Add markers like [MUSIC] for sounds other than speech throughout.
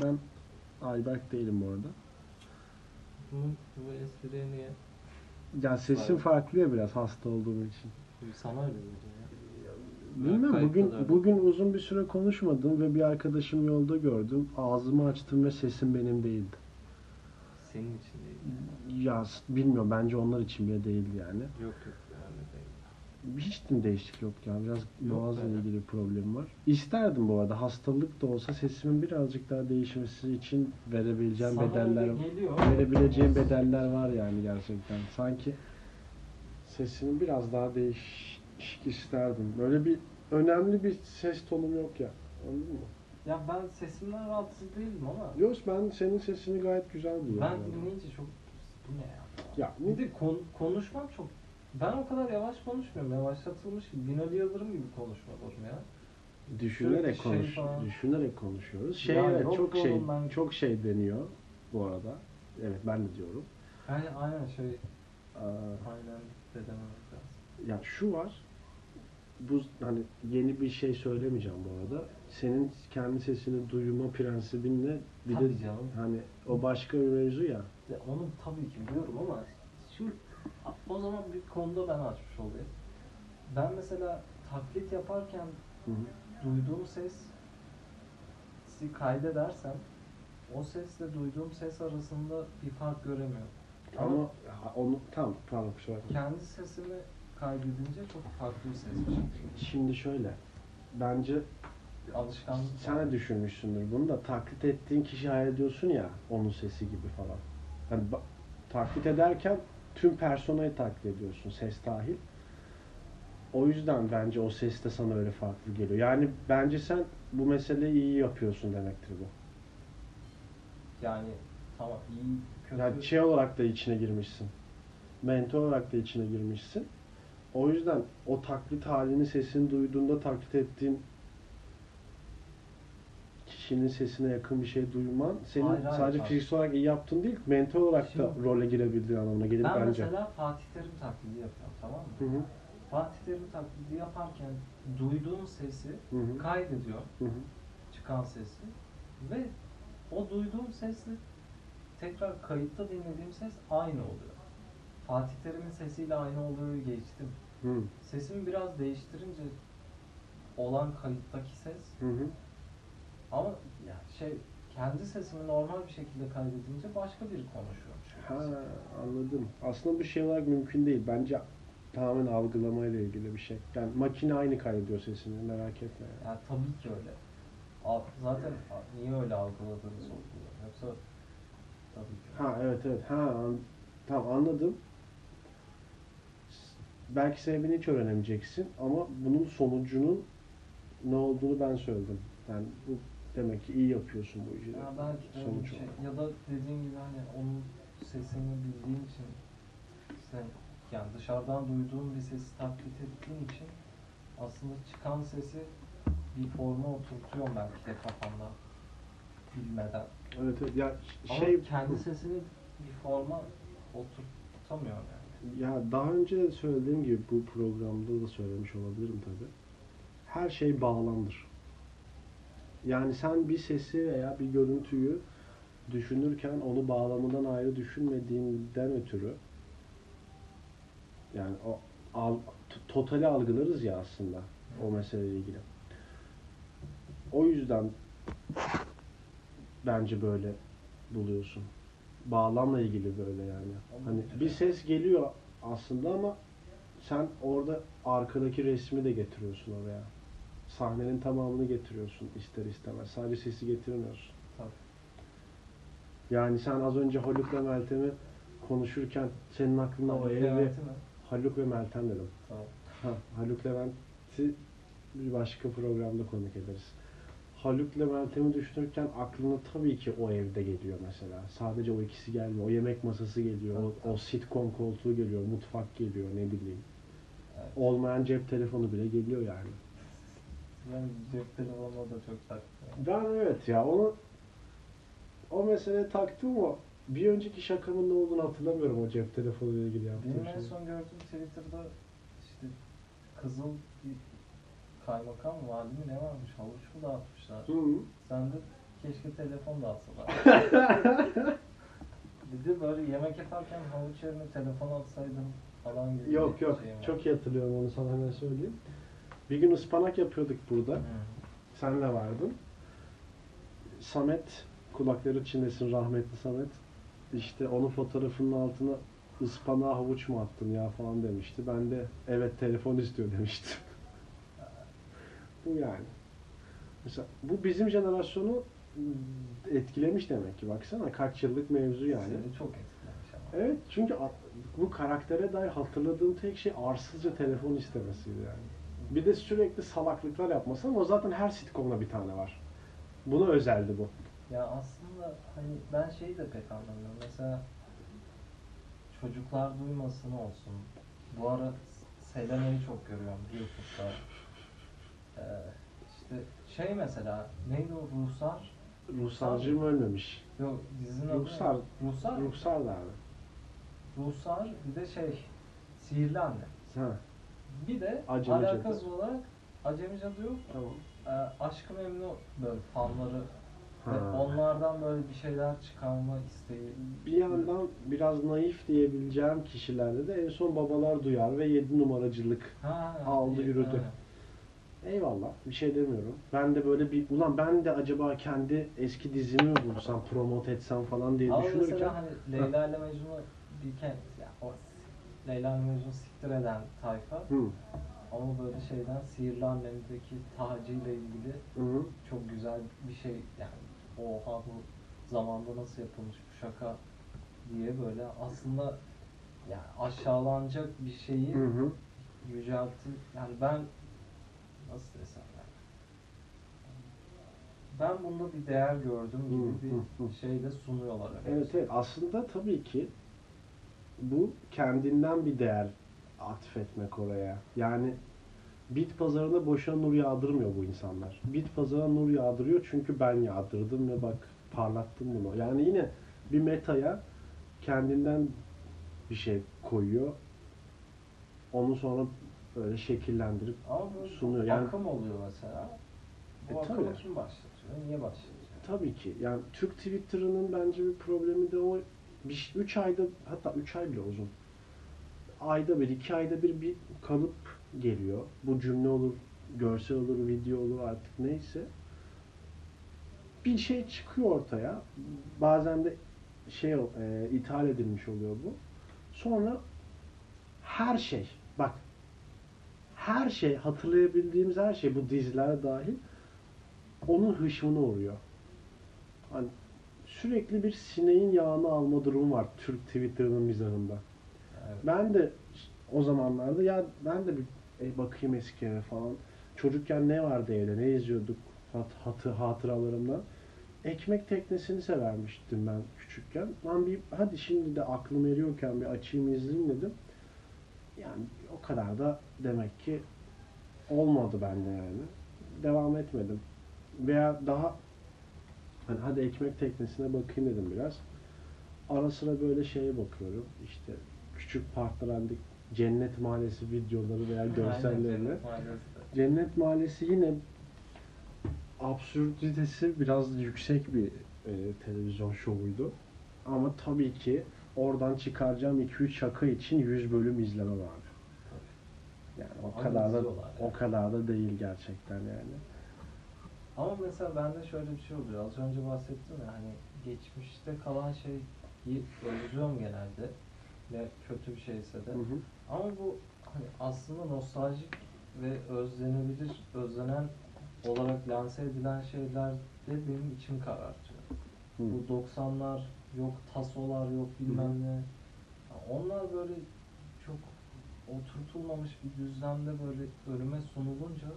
Ben Ayberk değilim bu arada. Bu, bu niye? Ya sesim farklı ya biraz hasta olduğum için. Sana öyle ya. Bilmem bugün bugün uzun bir süre konuşmadım ve bir arkadaşım yolda gördüm. Ağzımı açtım ve sesim benim değildi. Senin için değil. Ya s- bilmiyorum bence onlar için bile değildi yani. Yok yok. Hiç mi değişiklik yok yani biraz boğazla ilgili bir problem var. İsterdim bu arada hastalık da olsa sesimin birazcık daha değişmesi için verebileceğim Sana bedeller verebileceğim bedeller var yani gerçekten. Sanki sesimi biraz daha değişik isterdim. Böyle bir önemli bir ses tonum yok ya. Anladın mı? Ya ben sesimden rahatsız değilim ama Yok ben senin sesini gayet güzel buluyorum. ben yani. dinleyince çok bu ne ya? Ya Bir de kon- konuşmam çok ben o kadar yavaş konuşmuyorum. Yavaşlatılmış gibi. Binali Yıldırım gibi konuşmalarım ya. düşünerek şey konuş, falan. düşünerek konuşuyoruz. Şey Ya evet çok şey ben- çok şey deniyor bu arada. Evet ben de diyorum. Yani aynen şey Aa, aynen de dememek lazım. ya şu var. Bu hani yeni bir şey söylemeyeceğim bu arada. Senin kendi sesini duyma prensibinle bir Tabii de canım. hani o başka bir mevzu ya. Ya onu tabii ki biliyorum ama şu o zaman bir konuda ben açmış olayım. Ben mesela taklit yaparken Hı hı. duyduğum ses si kaydedersem o sesle duyduğum ses arasında bir fark göremiyorum. Ama ha, onu tam pardon kusura bakma. kendi sesimi kaydedince çok farklı bir ses çıkıyor. Şimdi şöyle. Bence alışkanlık. sen de düşünmüşsündür bunu da taklit ettiğin kişi hayal ediyorsun ya onun sesi gibi falan. Hani taklit ederken tüm personayı taklit ediyorsun ses dahil. O yüzden bence o ses de sana öyle farklı geliyor. Yani bence sen bu meseleyi iyi yapıyorsun demektir bu. Yani tamam iyi kötü. Yani şey olarak da içine girmişsin. Mentor olarak da içine girmişsin. O yüzden o taklit halini sesini duyduğunda taklit ettiğin kişinin sesine yakın bir şey duyman senin Hayır, hayır, sadece hayır. fiziksel olarak iyi yaptığın değil, mentor olarak da Şimdi- role girebildiğin anlamına gelir ben bence. mesela Fatih Terim taklidi yapıyorum tamam mı? Hı hı, Fatih Terim taklidi yaparken duyduğum sesi hı hı, kaydediyor hı hı. çıkan sesi ve o duyduğum sesle tekrar kayıtta dinlediğim ses aynı oluyor. Fatih Terim'in sesiyle aynı oluyor geçtim. Hı, Sesimi biraz değiştirince olan kayıttaki ses hı hı. Ama ya şey kendi sesimi normal bir şekilde kaydedince başka biri konuşuyormuş. Ha anladım. Aslında bu şey olarak mümkün değil. Bence tamamen algılamayla ilgili bir şey. Yani makine aynı kaydediyor sesini merak etme. yani. Yani tabii ki öyle. Zaten niye öyle algıladığını sorguluyor. Yoksa tabii ki. Ha evet evet. Ha tamam anladım. Belki sebebini hiç öğrenemeyeceksin ama bunun sonucunun ne olduğunu ben söyledim. Yani bu demek ki iyi yapıyorsun bu işi. Ya belki de öyle sonuç şey. olarak. Ya da dediğin gibi hani onun sesini bildiğin için sen yani dışarıdan duyduğun bir sesi taklit ettiğin için aslında çıkan sesi bir forma oturtuyorum belki de kafamda bilmeden. Evet, evet. Ya Ama şey kendi sesini bir forma oturtamıyorum yani. ya daha önce de söylediğim gibi bu programda da söylemiş olabilirim tabi. Her şey bağlamdır. Yani sen bir sesi veya bir görüntüyü düşünürken onu bağlamından ayrı düşünmediğinden ötürü yani o al, totali algılarız ya aslında o meseleyle ilgili. O yüzden bence böyle buluyorsun. Bağlamla ilgili böyle yani. Hani bir ses geliyor aslında ama sen orada arkadaki resmi de getiriyorsun oraya. Sahnenin tamamını getiriyorsun ister istemez. Sadece sesi getirmiyorsun. Tabii. Yani sen az önce Haluk ve Meltem'i konuşurken senin aklına o ev ve? Haluk ve Meltem dedim. Tamam. Ha, Haluk Levent'i bir başka programda konuk ederiz. Haluk Levent'i düşünürken aklına tabii ki o evde geliyor mesela. Sadece o ikisi gelmiyor. O yemek masası geliyor. O, o sitcom koltuğu geliyor. Mutfak geliyor. Ne bileyim. Evet. Olmayan cep telefonu bile geliyor yani. Ben cep telefonuna da çok taktım. Ben evet ya onu o meseleye taktım ama bir önceki şakamın ne olduğunu hatırlamıyorum o cep telefonu ile ilgili yaptığım Benim en son gördüğüm Twitter'da işte Kızıl bir kaymakam vali mi ne varmış havuç mu dağıtmışlar. Hı. Sen de keşke telefon da alsalar. [LAUGHS] bir de böyle yemek yaparken havuç yerine telefon alsaydım falan gibi Yok bir yok. şeyim var. Çok iyi hatırlıyorum onu sana hemen söyleyeyim. Bir gün ıspanak yapıyorduk burada. Hı. Sen de vardın. Samet, kulakları çinlesin rahmetli Samet. İşte onun fotoğrafının altına ıspanağa havuç mu attın ya falan demişti. Ben de evet telefon istiyor demiştim. [LAUGHS] bu yani. Mesela bu bizim jenerasyonu etkilemiş demek ki. Baksana kaç yıllık mevzu yani. Seni çok etkilemiş ama. Evet çünkü bu karaktere dair hatırladığım tek şey arsızca telefon istemesiydi yani. Bir de sürekli salaklıklar yapması ama o zaten her sitcomda bir tane var. Buna özeldi bu. Ya aslında hani ben şeyi de pek anlamıyorum. Mesela çocuklar duymasın olsun. Bu ara Selena'yı çok görüyorum YouTube'da. Ee, işte şey mesela neydi o Ruhsar? Ruhsarcığım ölmemiş. Yok dizinin adı ne? Ruhsar. Ruhsar. mı? Ruhsar da abi. Ruhsar bir de şey Sihirli Anne. Ha, Bir de Acemi Cadı. alakasız olarak Acemi Cadı yok. tamam. Ee, Aşkı Memnu böyle fanları ve Ha. onlardan böyle bir şeyler çıkarma isteği. Bir yandan biraz naif diyebileceğim kişilerde de en son babalar duyar ve 7 numaracılık. Ha, Aldı, iyi, yürüdü. aynen. Eyvallah bir şey demiyorum. Ben de böyle bir ulan ben de acaba kendi eski dizimi mi bulsam promote etsem falan diye Ama düşünürken mesela hani Leyla ile Mecnun'u bilken ya o Leyla ile Mecnun'u siktir eden tayfa Hı, ama böyle şeyden Sihirli Annem'deki Taci ile ilgili hı. çok güzel bir şey yani oha bu zamanda nasıl yapılmış bu şaka diye böyle aslında yani aşağılanacak bir şeyi Hı hı. yücelti yani ben nasıl desem yani ben bunda bir değer gördüm Hı, gibi hı, hı. bir şey de sunuyorlar. Evet evet aslında tabii ki bu kendinden bir değer atfetmek oraya. Yani bit pazarına boşuna nur yağdırmıyor bu insanlar. Bit pazarına nur yağdırıyor çünkü ben yağdırdım ve bak parlattım bunu. Yani yine bir metaya kendinden bir şey koyuyor. Onu sonra böyle şekillendirip Ama sunuyor. Yani- akım oluyor mesela. Bu E, akımı tabii. kim başlatıyor? Niye başlatıyor? Tabii ki. Yani Türk Twitter'ının bence bir problemi de o. 3 ayda hatta 3 ay bile uzun. Ayda bir, iki ayda bir bir kalıp geliyor. Bu cümle olur, görsel olur, video olur artık neyse. Bir şey çıkıyor ortaya. Bazen de şey e, ithal edilmiş oluyor bu. Sonra her şey, bak her şey, hatırlayabildiğimiz her şey, bu diziler dahil onun hışmına uğruyor. Hani sürekli bir sineğin yağını alma durumu var Türk Twitter'ının mizahında. Evet. Ben de o zamanlarda ya ben de bir e, bakayım eskiye falan. Çocukken ne vardı evde, ne izliyorduk hat, hatı, hatıralarımdan. Ekmek teknesini severmiştim ben küçükken. Lan bir hadi şimdi de aklım eriyorken bir açayım izleyeyim dedim. Yani o kadar da demek ki olmadı bende yani. Devam etmedim. Veya daha hani hadi ekmek teknesine bakayım dedim biraz. Ara sıra böyle şeye bakıyorum. İşte küçük partnerendik Cennet Mahallesi videoları veya. Aynen, maalesef. Cennet Mahallesi yine absürditesi biraz yüksek bir e, televizyon şovuydu. Ama tabii ki oradan çıkaracağım 2-3 şaka için 100 bölüm izleme vardı. Yani o kadar da o kadar da değil gerçekten yani. Ama mesela bende şöyle bir şey oluyor. Az önce bahsettim ya hani geçmişte kalan şeyi özlüyorum genelde. Ne kötü bir şeyse de. Hı hı. Ama bu hani aslında nostaljik ve özlenebilir, özlenen olarak lanse edilen şeyler de benim içim karartıyor. Hı. Bu 90'lar yok tasolar yok bilmem ne. Ya Onlar böyle çok oturtulmamış bir düzlemde böyle önüme sunulunca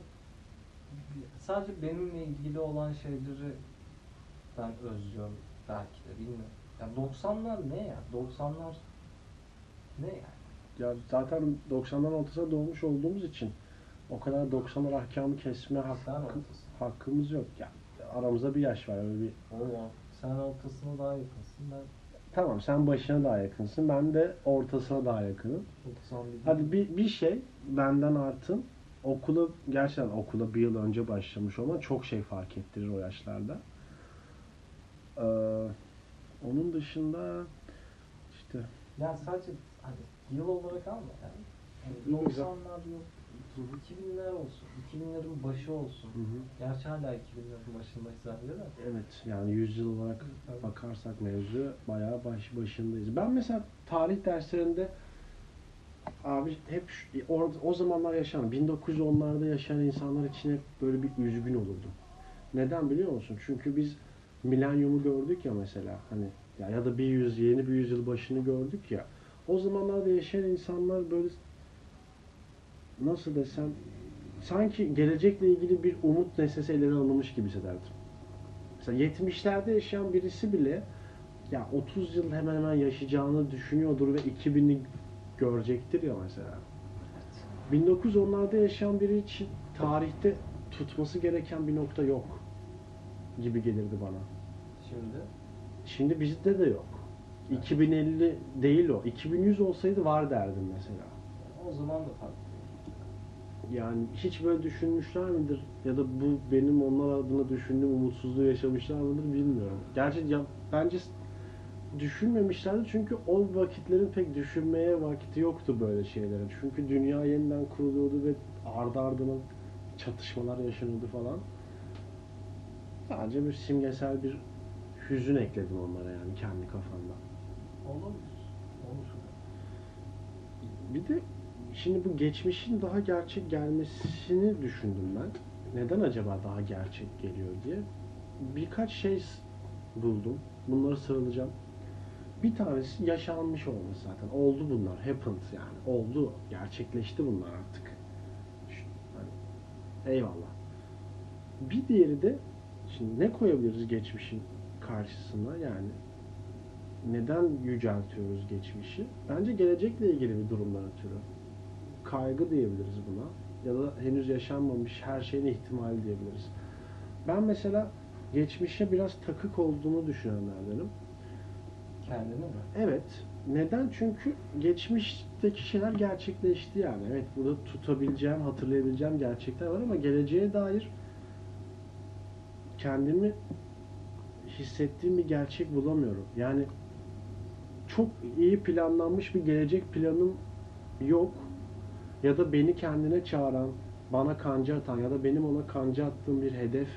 sadece benimle ilgili olan şeyleri ben özlüyorum belki de bilmiyorum. Ya 90'lar ne ya? 90'lar ne yani? Ya zaten 90'ların ortasına doğmuş olduğumuz için o kadar 90'lar ahkamı kesme hakkı, hakkımız yok. Ya aramızda bir yaş var öyle bir. Oo, sen ortasına daha yakınsın. Ben Tamam sen başına daha yakınsın. Ben de ortasına daha yakınım. 91. Hadi bir, bir şey benden artın. Okula gerçekten okula bir yıl önce başlamış olman çok şey fark ettirir o yaşlarda. Ee, onun dışında işte Yani sadece hani yıl olarak alma yani. Yani güzel. 90'lar yok. 2000'ler olsun. 2000'lerin başı olsun. hı hı. Gerçi hala 2000'lerin başındayız bence de. evet yani yüzyıl olarak Tabii. bakarsak mevzu bayağı baş, başındayız. Ben mesela tarih derslerinde abi hep şu- or, o zamanlar yaşayan 1910'larda yaşayan insanlar için hep böyle bir üzgün olurdum. Neden biliyor musun? Çünkü biz milenyumu gördük ya mesela hani ya, ya da bir yüz yeni bir yüzyıl başını gördük ya. O zamanlarda yaşayan insanlar böyle nasıl desem sanki gelecekle ilgili bir umut nesnesi eline alınmış gibi hissederdim. Mesela 70'lerde yaşayan birisi bile ya 30 yıl hemen hemen yaşayacağını düşünüyordur ve 2000'i görecektir ya mesela. 1910'larda yaşayan biri için tarihte tutması gereken bir nokta yok gibi gelirdi bana. Şimdi Şimdi bizde de yok. 2050 değil o. 2100 olsaydı var derdim mesela. o zaman da farklı. Yani hiç böyle düşünmüşler midir? Ya da bu benim onlar adına düşündüğüm umutsuzluğu yaşamışlar mıdır bilmiyorum. Gerçi ya, bence düşünmemişlerdi çünkü o vakitlerin pek düşünmeye vakti yoktu böyle şeylerin. Çünkü dünya yeniden kuruluyordu ve ardı ardına çatışmalar yaşanıyordu falan. Sadece bir simgesel bir hüzün ekledim onlara yani kendi kafamda. Olabilir. Olur. Bir de şimdi bu geçmişin daha gerçek gelmesini düşündüm ben. Neden acaba daha gerçek geliyor diye. Birkaç şey buldum. Bunları sıralayacağım. Bir tanesi yaşanmış olması zaten. Oldu bunlar. Happened yani. Oldu. Gerçekleşti bunlar artık. Hani, eyvallah. Bir diğeri de şimdi ne koyabiliriz geçmişin karşısına yani neden yüceltiyoruz geçmişi? Bence gelecekle ilgili bir durumdan ötürü. Kaygı diyebiliriz buna. Ya da henüz yaşanmamış her şeyin ihtimali diyebiliriz. Ben mesela geçmişe biraz takık olduğunu düşünenlerdenim. Kendini mi? Evet. Neden? Çünkü geçmişteki şeyler gerçekleşti yani. Evet burada tutabileceğim, hatırlayabileceğim gerçekler var ama geleceğe dair kendimi hissettiğim bir gerçek bulamıyorum. Yani çok iyi planlanmış bir gelecek planım yok. Ya da beni kendine çağıran, bana kanca atan ya da benim ona kanca attığım bir hedef,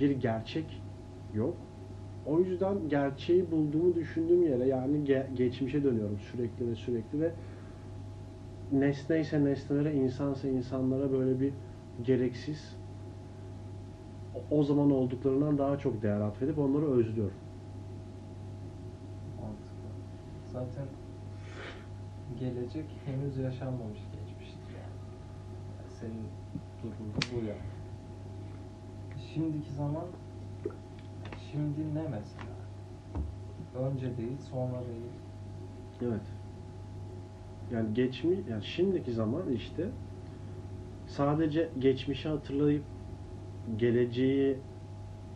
bir gerçek yok. O yüzden gerçeği bulduğumu düşündüğüm yere yani ge- geçmişe dönüyorum sürekli ve sürekli ve nesneyse nesnelere, insansa insanlara böyle bir gereksiz o zaman olduklarından daha çok değer atfedip onları özlüyorum. Mantıklı. Zaten gelecek henüz yaşanmamış geçmiştir yani. Yani senin durumun bu ya. Şimdiki zaman şimdi ne mesela? Önce değil, sonra değil. Evet. Yani geçmi yani şimdiki zaman işte sadece geçmişi hatırlayıp geleceği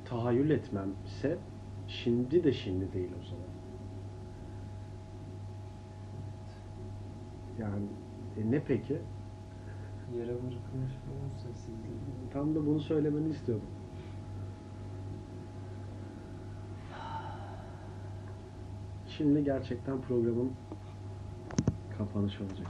tahayyül etmemse şimdi de şimdi değil o zaman. Yani e ne peki? Yere bırakılmış umut sessizliği. Tam da bunu söylemeni istiyordum. Şimdi gerçekten programın kapanışı olacak.